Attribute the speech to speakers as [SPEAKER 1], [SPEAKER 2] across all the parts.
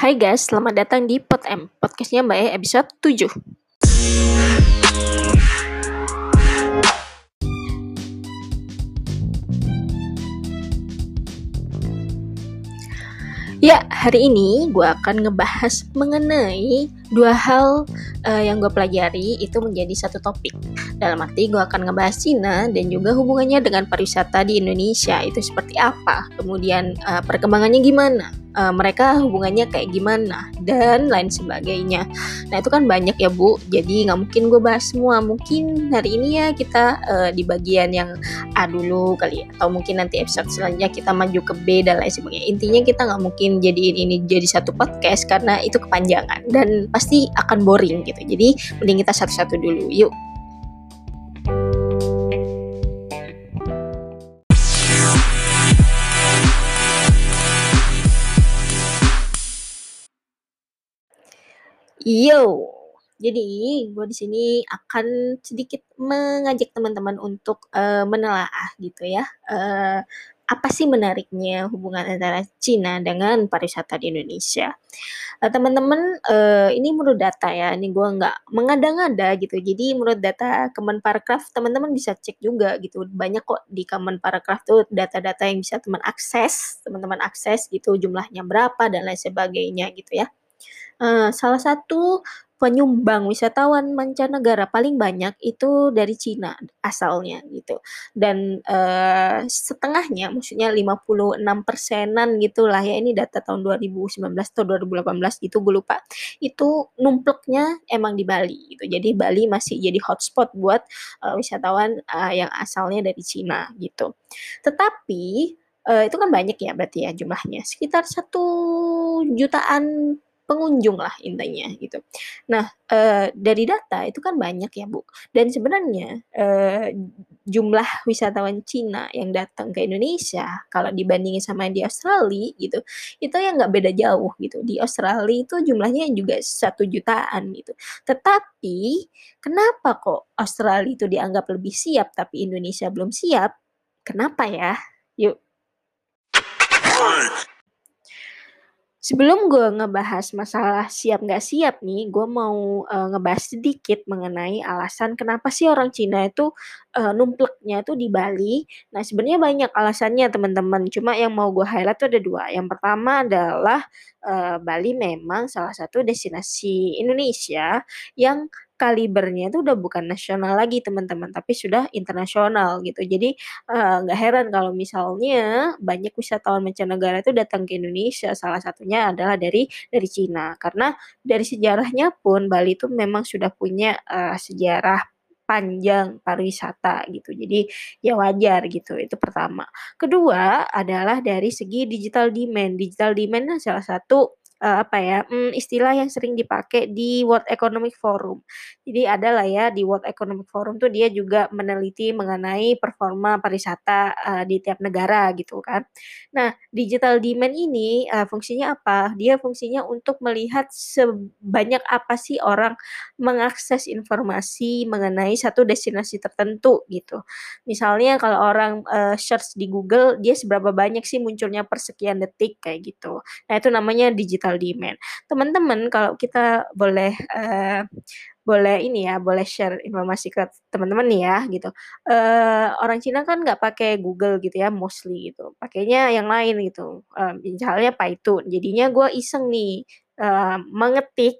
[SPEAKER 1] Hai guys, selamat datang di Pod M, podcastnya Mbak E episode 7. Ya, hari ini gue akan ngebahas mengenai dua hal uh, yang gue pelajari itu menjadi satu topik. Dalam arti gue akan ngebahas Cina dan juga hubungannya dengan pariwisata di Indonesia itu seperti apa, kemudian uh, perkembangannya gimana uh, mereka hubungannya kayak gimana dan lain sebagainya. Nah itu kan banyak ya bu, jadi nggak mungkin gue bahas semua. Mungkin hari ini ya kita uh, di bagian yang A dulu kali ya, atau mungkin nanti episode selanjutnya kita maju ke B dan lain sebagainya. Intinya kita nggak mungkin jadiin ini jadi satu podcast karena itu kepanjangan dan akan boring gitu. Jadi mending kita satu-satu dulu. Yuk Yo, jadi gue di sini akan sedikit mengajak teman-teman untuk uh, menelaah gitu ya. Uh, apa sih menariknya hubungan antara Cina dengan pariwisata di Indonesia? Uh, teman-teman, uh, ini menurut data ya, ini gue nggak mengada-ngada gitu. Jadi menurut data Kemenparekraf, teman-teman bisa cek juga gitu. Banyak kok di Kemenparekraf tuh data-data yang bisa teman akses, teman-teman akses gitu, jumlahnya berapa dan lain sebagainya gitu ya. Uh, salah satu penyumbang wisatawan mancanegara paling banyak itu dari Cina asalnya gitu. Dan, uh, setengahnya maksudnya 56 persenan gitulah ya, ini data tahun 2019 atau 2018 gitu gue lupa, itu numpleknya emang di Bali gitu. Jadi Bali masih jadi hotspot buat, uh, wisatawan, uh, yang asalnya dari Cina gitu. Tetapi, uh, itu kan banyak ya berarti ya jumlahnya, sekitar satu jutaan pengunjung lah intinya gitu. Nah, e, dari data itu kan banyak ya, Bu. Dan sebenarnya e, jumlah wisatawan Cina yang datang ke Indonesia kalau dibandingin sama di Australia gitu, itu yang nggak beda jauh gitu. Di Australia itu jumlahnya juga satu jutaan gitu. Tetapi kenapa kok Australia itu dianggap lebih siap tapi Indonesia belum siap? Kenapa ya? Yuk. Sebelum gue ngebahas masalah siap nggak siap nih, gue mau, uh, ngebahas sedikit mengenai alasan kenapa sih orang Cina itu, uh, numpleknya tuh di Bali. Nah, sebenarnya banyak alasannya teman-teman, cuma yang mau gue highlight tuh ada dua. Yang pertama adalah, uh, Bali memang salah satu destinasi Indonesia yang kalibernya itu udah bukan nasional lagi teman-teman, tapi sudah internasional gitu. Jadi, eh, nggak uh, heran kalau misalnya banyak wisatawan mancanegara itu datang ke Indonesia, salah satunya adalah dari dari Cina. Karena dari sejarahnya pun Bali itu memang sudah punya, uh, sejarah panjang pariwisata gitu. Jadi ya wajar gitu, itu pertama. Kedua adalah dari segi digital demand. Digital demand salah satu uh, apa ya, mmm, istilah yang sering dipakai di World Economic Forum. Jadi ada lah ya di World Economic Forum tuh dia juga meneliti mengenai performa pariwisata, uh, di tiap negara gitu kan. Nah, digital demand ini, uh, fungsinya apa? Dia fungsinya untuk melihat sebanyak apa sih orang mengakses informasi mengenai satu destinasi tertentu gitu. Misalnya kalau orang, uh, search di Google, dia seberapa banyak sih munculnya per sekian detik kayak gitu. Nah, itu namanya digital digital demand. Teman-teman kalau kita boleh uh, boleh ini ya, boleh share informasi ke teman-teman nih ya gitu. Uh, orang Cina kan nggak pakai Google gitu ya mostly gitu, pakainya yang lain gitu, uh, misalnya Python. Jadinya gue iseng nih, uh, mengetik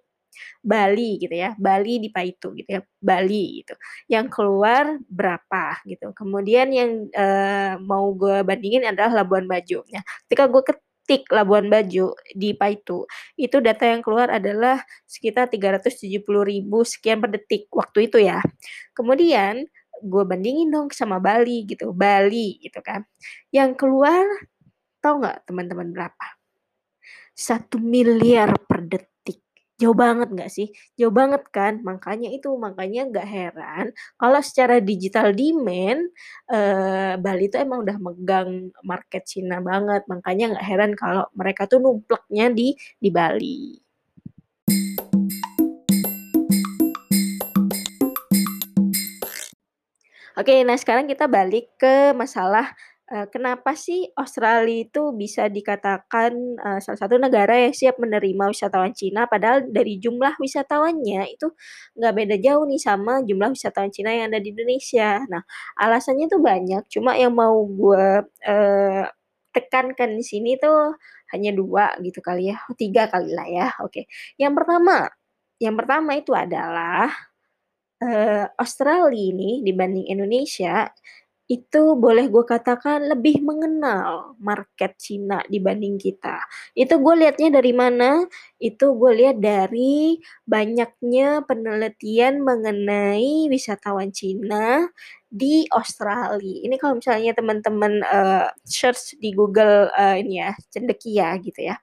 [SPEAKER 1] Bali gitu ya, Bali di Python gitu ya, Bali gitu, yang keluar berapa gitu. Kemudian yang, uh, mau gue bandingin adalah Labuan Bajo. Nah, ketika gue ketik Labuan Bajo di Paitu, itu data yang keluar adalah sekitar 370.000 sekian per detik waktu itu ya. Kemudian gue bandingin dong sama Bali gitu, Bali gitu kan. Yang keluar tahu nggak teman-teman berapa? Satu miliar per detik. Jauh banget nggak sih? Jauh banget kan? Makanya itu, makanya nggak heran kalau secara digital demand, eee, Bali itu emang udah megang market Cina banget, makanya nggak heran kalau mereka tuh numpleknya di di Bali. Oke, nah sekarang kita balik ke masalah eee, kenapa sih Australia itu bisa dikatakan, eee, salah satu negara yang siap menerima wisatawan Cina, padahal dari jumlah wisatawannya itu nggak beda jauh nih sama jumlah wisatawan Cina yang ada di Indonesia. Nah, alasannya tuh banyak, cuma yang mau gue, eee, tekankan di sini tuh hanya 2 gitu kali ya, oh 3 kali lah ya, oke. Yang pertama yang pertama itu adalah, eee, Australia ini dibanding Indonesia, itu boleh gue katakan lebih mengenal market Cina dibanding kita. Itu gue lihatnya dari mana? Itu gue lihat dari banyaknya penelitian mengenai wisatawan Cina di Australia. Ini kalau misalnya teman-teman, eee, search di Google, eee, ini ya, cendekia gitu ya.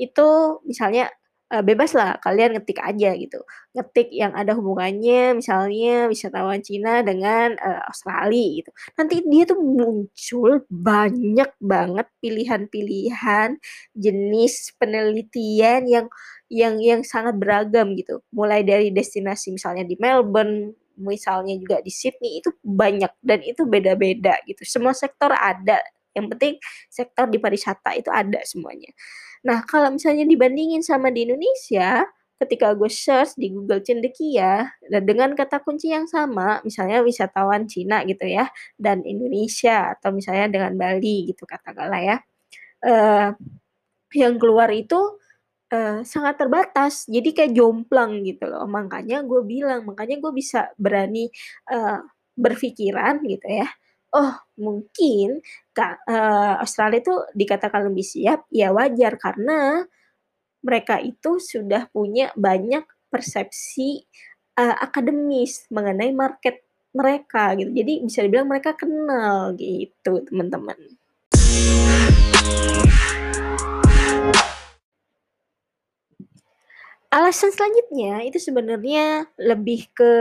[SPEAKER 1] Itu misalnya, eee, bebaslah kalian ngetik aja gitu, ngetik yang ada hubungannya misalnya wisatawan Cina dengan, eee, Australia gitu. Nanti dia tuh muncul banyak banget pilihan-pilihan jenis penelitian yang yang yang sangat beragam gitu. Mulai dari destinasi misalnya di Melbourne, misalnya juga di Sydney, itu banyak dan itu beda-beda gitu. Semua sektor ada, yang penting sektor di pariwisata itu ada semuanya. Nah, kalau misalnya dibandingin sama di Indonesia, ketika gue search di Google Cendekia, dan dengan kata kunci yang sama, misalnya wisatawan Cina gitu ya, dan Indonesia atau misalnya dengan Bali gitu katakanlah ya, eee, yang keluar itu, eee, sangat terbatas, jadi kayak jomplang gitu loh. Makanya gue bilang, makanya gue bisa berani, eee, berpikiran gitu ya, oh mungkin eee, Australia itu dikatakan lebih siap, ya wajar karena mereka itu sudah punya banyak persepsi, eee, akademis mengenai market mereka gitu. Jadi bisa dibilang mereka kenal gitu, teman-teman. Alasan selanjutnya itu sebenarnya lebih ke,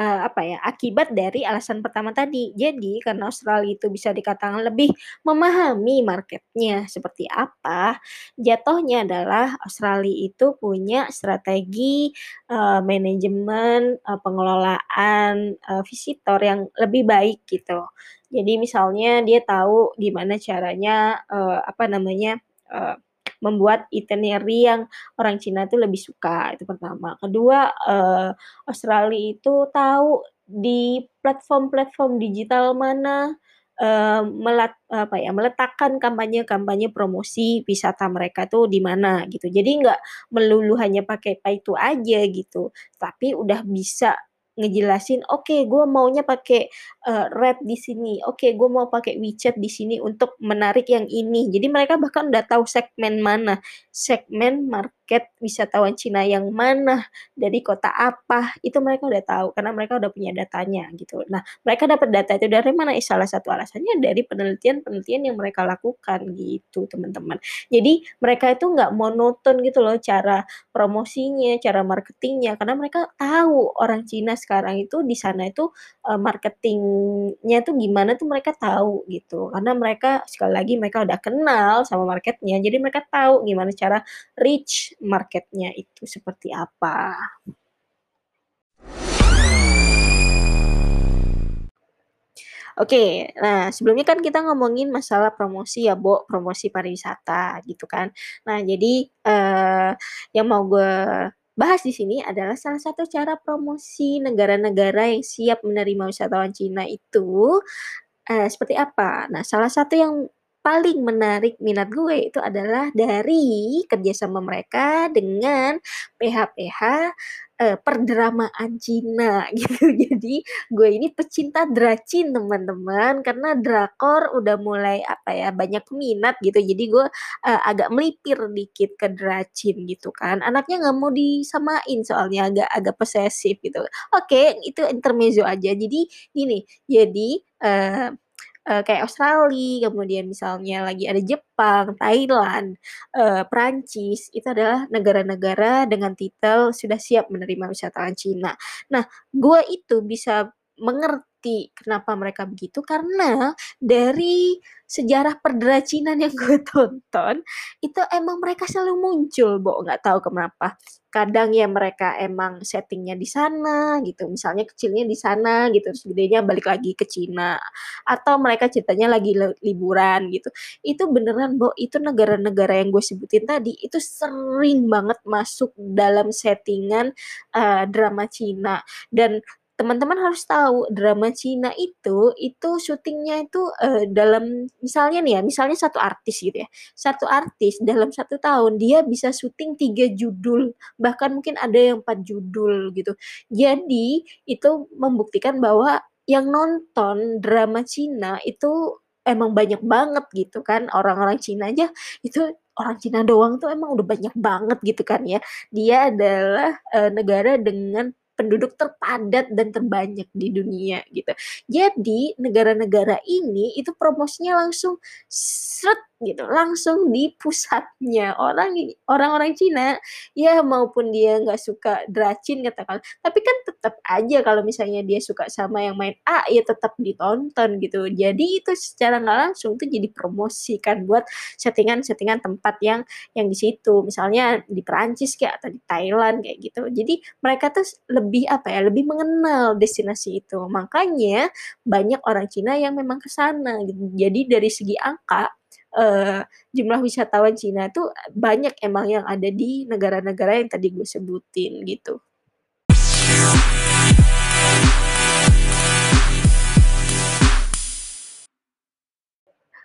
[SPEAKER 1] eee, apa ya, akibat dari alasan pertama tadi. Jadi karena Australia itu bisa dikatakan lebih memahami market-nya seperti apa, jatuhnya adalah Australia itu punya strategi, eee, manajemen, eee, pengelolaan, eee, visitor yang lebih baik gitu. Jadi misalnya dia tahu gimana caranya, eee, apa namanya, eee, membuat itinerary yang orang Cina tuh lebih suka, itu pertama. Kedua, eee, Australia itu tahu di platform-platform digital mana, eee, melat apa ya, meletakkan kampanye-kampanye promosi wisata mereka tuh di mana gitu. Jadi nggak melulu hanya pakai Paytoo aja gitu, tapi udah bisa ngejelasin, "Oke, gue maunya pakai, eee, Red di sini. Oke, gue mau pakai WeChat di sini untuk menarik yang ini." Jadi mereka bahkan udah tahu segmen mana, segmen market wisatawan Cina yang mana, dari kota apa, itu mereka udah tahu karena mereka udah punya datanya gitu. Nah, mereka dapat data itu dari mana? Ya salah satu alasannya dari penelitian-penelitian yang mereka lakukan gitu, teman-teman. Jadi mereka itu nggak monoton gitu loh cara promosinya, cara marketing-nya, karena mereka tahu orang Cina sekarang itu di sana itu, eee, marketing-nya tuh gimana tuh mereka tahu gitu. Karena mereka sekali lagi mereka udah kenal sama market-nya, jadi mereka tahu gimana cara reach market-nya itu seperti apa. Oke, nah sebelumnya kan kita ngomongin masalah promosi ya, Bo, promosi pariwisata gitu kan. Nah jadi, eee, yang mau gue bahas di sini adalah salah satu cara promosi negara-negara yang siap menerima wisatawan Cina itu, eee, seperti apa. Nah, salah satu yang paling menarik minat gue itu adalah dari kerjasama mereka dengan PH-PH, eee, perdramaan Cina gitu. Jadi gue ini pecinta dracin teman-teman, karena drakor udah mulai apa ya, banyak minat gitu. Jadi gue, eee, agak melipir dikit ke dracin gitu kan. Anaknya nggak mau disamain soalnya agak agak posesif gitu. Oke, itu intermezzo aja. Jadi gini, jadi, eee eee, kayak Australia, kemudian misalnya lagi ada Jepang, Thailand, eee, Perancis, itu adalah negara-negara dengan titel sudah siap menerima wisatawan Cina. Nah, gue itu bisa mengerti terbukti kenapa mereka begitu karena dari sejarah perderacinan yang gue tonton itu emang mereka selalu muncul, Bo, nggak tahu kenapa. Kadang ya mereka emang settingnya di sana gitu, misalnya kecilnya di sana gitu, terus gedenya balik lagi ke Cina, atau mereka ceritanya lagi liburan gitu. Itu beneran, Bo, itu negara-negara yang gue sebutin tadi itu sering banget masuk dalam settingan uh, drama Cina dan teman-teman harus tahu drama Cina itu, itu syutingnya itu uh, dalam misalnya nih ya, misalnya satu artis gitu ya, satu artis dalam satu tahun dia bisa syuting tiga judul, bahkan mungkin ada yang empat judul gitu. Jadi itu membuktikan bahwa yang nonton drama Cina itu emang banyak banget gitu kan, orang-orang Cina aja itu orang Cina doang tuh emang udah banyak banget gitu kan ya. Dia adalah uh, negara dengan penduduk terpadat dan terbanyak di dunia gitu. Jadi negara-negara ini itu promosinya langsung seret gitu. Langsung di pusatnya. Orang orang-orang Cina ya maupun dia nggak suka dracin katakan tapi kan tetap aja kalau misalnya dia suka sama yang main A ya tetap ditonton gitu. Jadi itu secara nggak langsung tuh jadi promosikan buat settingan-settingan tempat yang yang di situ. Misalnya di Perancis kayak atau di Thailand kayak gitu. Jadi mereka tuh lebih apa ya lebih mengenal destinasi itu. Makanya banyak orang Cina yang memang ke sana gitu. Jadi dari segi angka uh, jumlah wisatawan Cina tuh banyak emang yang ada di negara-negara yang tadi gue sebutin gitu.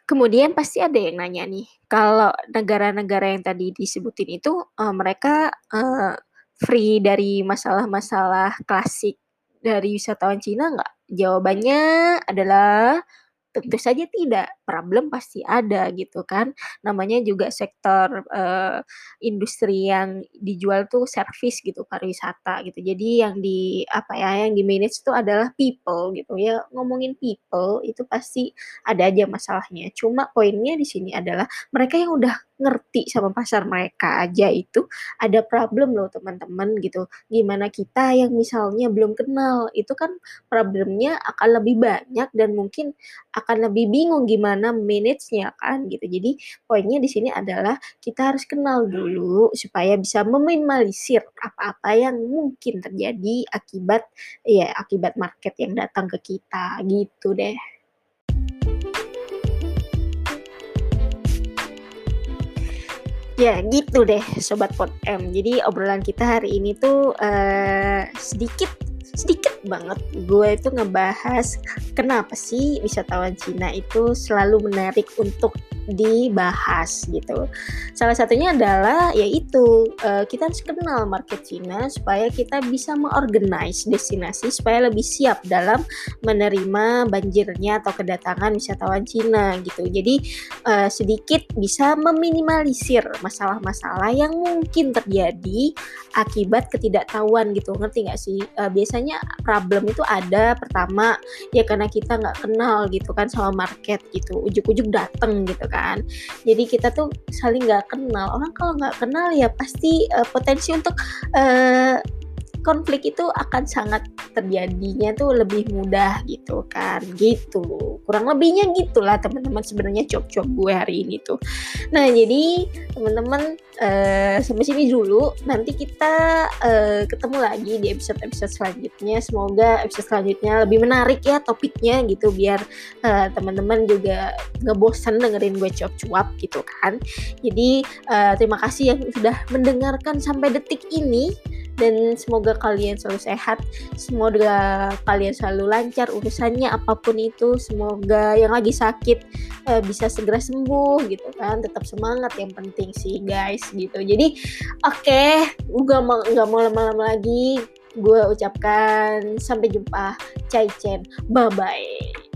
[SPEAKER 1] Kemudian pasti ada yang nanya nih, kalau negara-negara yang tadi disebutin itu, uh, mereka, uh, free dari masalah-masalah klasik dari wisatawan Cina nggak? Jawabannya adalah tentu saja tidak, problem pasti ada gitu kan. Namanya juga sektor uh, industri yang dijual tuh service gitu, pariwisata gitu. Jadi yang di apa ya, yang di manage itu adalah people gitu ya. Ngomongin people itu pasti ada aja masalahnya. Cuma poinnya di sini adalah mereka yang udah ngerti sama pasar mereka aja itu ada problem loh teman-teman gitu. Gimana kita yang misalnya belum kenal, itu kan problemnya akan lebih banyak dan mungkin akan lebih bingung gimana manage-nya kan gitu. Jadi poinnya di sini adalah kita harus kenal dulu supaya bisa meminimalisir apa-apa yang mungkin terjadi akibat ya akibat market yang datang ke kita gitu deh. Ya gitu deh Sobat Pot M. Jadi obrolan kita hari ini tuh uh, sedikit sedikit banget gue itu ngebahas kenapa sih wisatawan Cina itu selalu menarik untuk dibahas gitu. Salah satunya adalah yaitu uh, kita harus kenal market Cina supaya kita bisa mengorganize destinasi supaya lebih siap dalam menerima banjirnya atau kedatangan wisatawan Cina gitu. Jadi uh, sedikit bisa meminimalisir masalah-masalah yang mungkin terjadi akibat ketidaktahuan gitu. Ngerti nggak sih? Uh, biasanya problem itu ada pertama ya karena kita nggak kenal gitu kan sama market gitu. Ujuk-ujuk dateng gitu kan kan. Jadi kita tuh saling nggak kenal. Orang kalau nggak kenal ya pasti uh, potensi untuk uh, konflik itu akan sangat terjadinya tuh lebih mudah gitu kan gitu. Kurang lebihnya gitulah teman-teman sebenarnya cok-cok gue hari ini tuh. Nah jadi teman-teman uh, sampai sini dulu. Nanti kita uh, ketemu lagi di episode-episode selanjutnya. Semoga episode selanjutnya lebih menarik ya topiknya gitu biar uh, teman-teman juga ngebosan dengerin gue cuap-cuap gitu kan. Jadi uh, terima kasih yang sudah mendengarkan sampai detik ini dan semoga kalian selalu sehat. Semoga kalian selalu lancar urusannya apa pun itu. Semoga yang lagi sakit uh, bisa segera sembuh gitu kan. Tetap semangat yang penting sih guys gitu. Jadi oke okay, gue mau nggak mau lama-lama lagi. Gue ucapkan sampai jumpa. Cai chen bye bye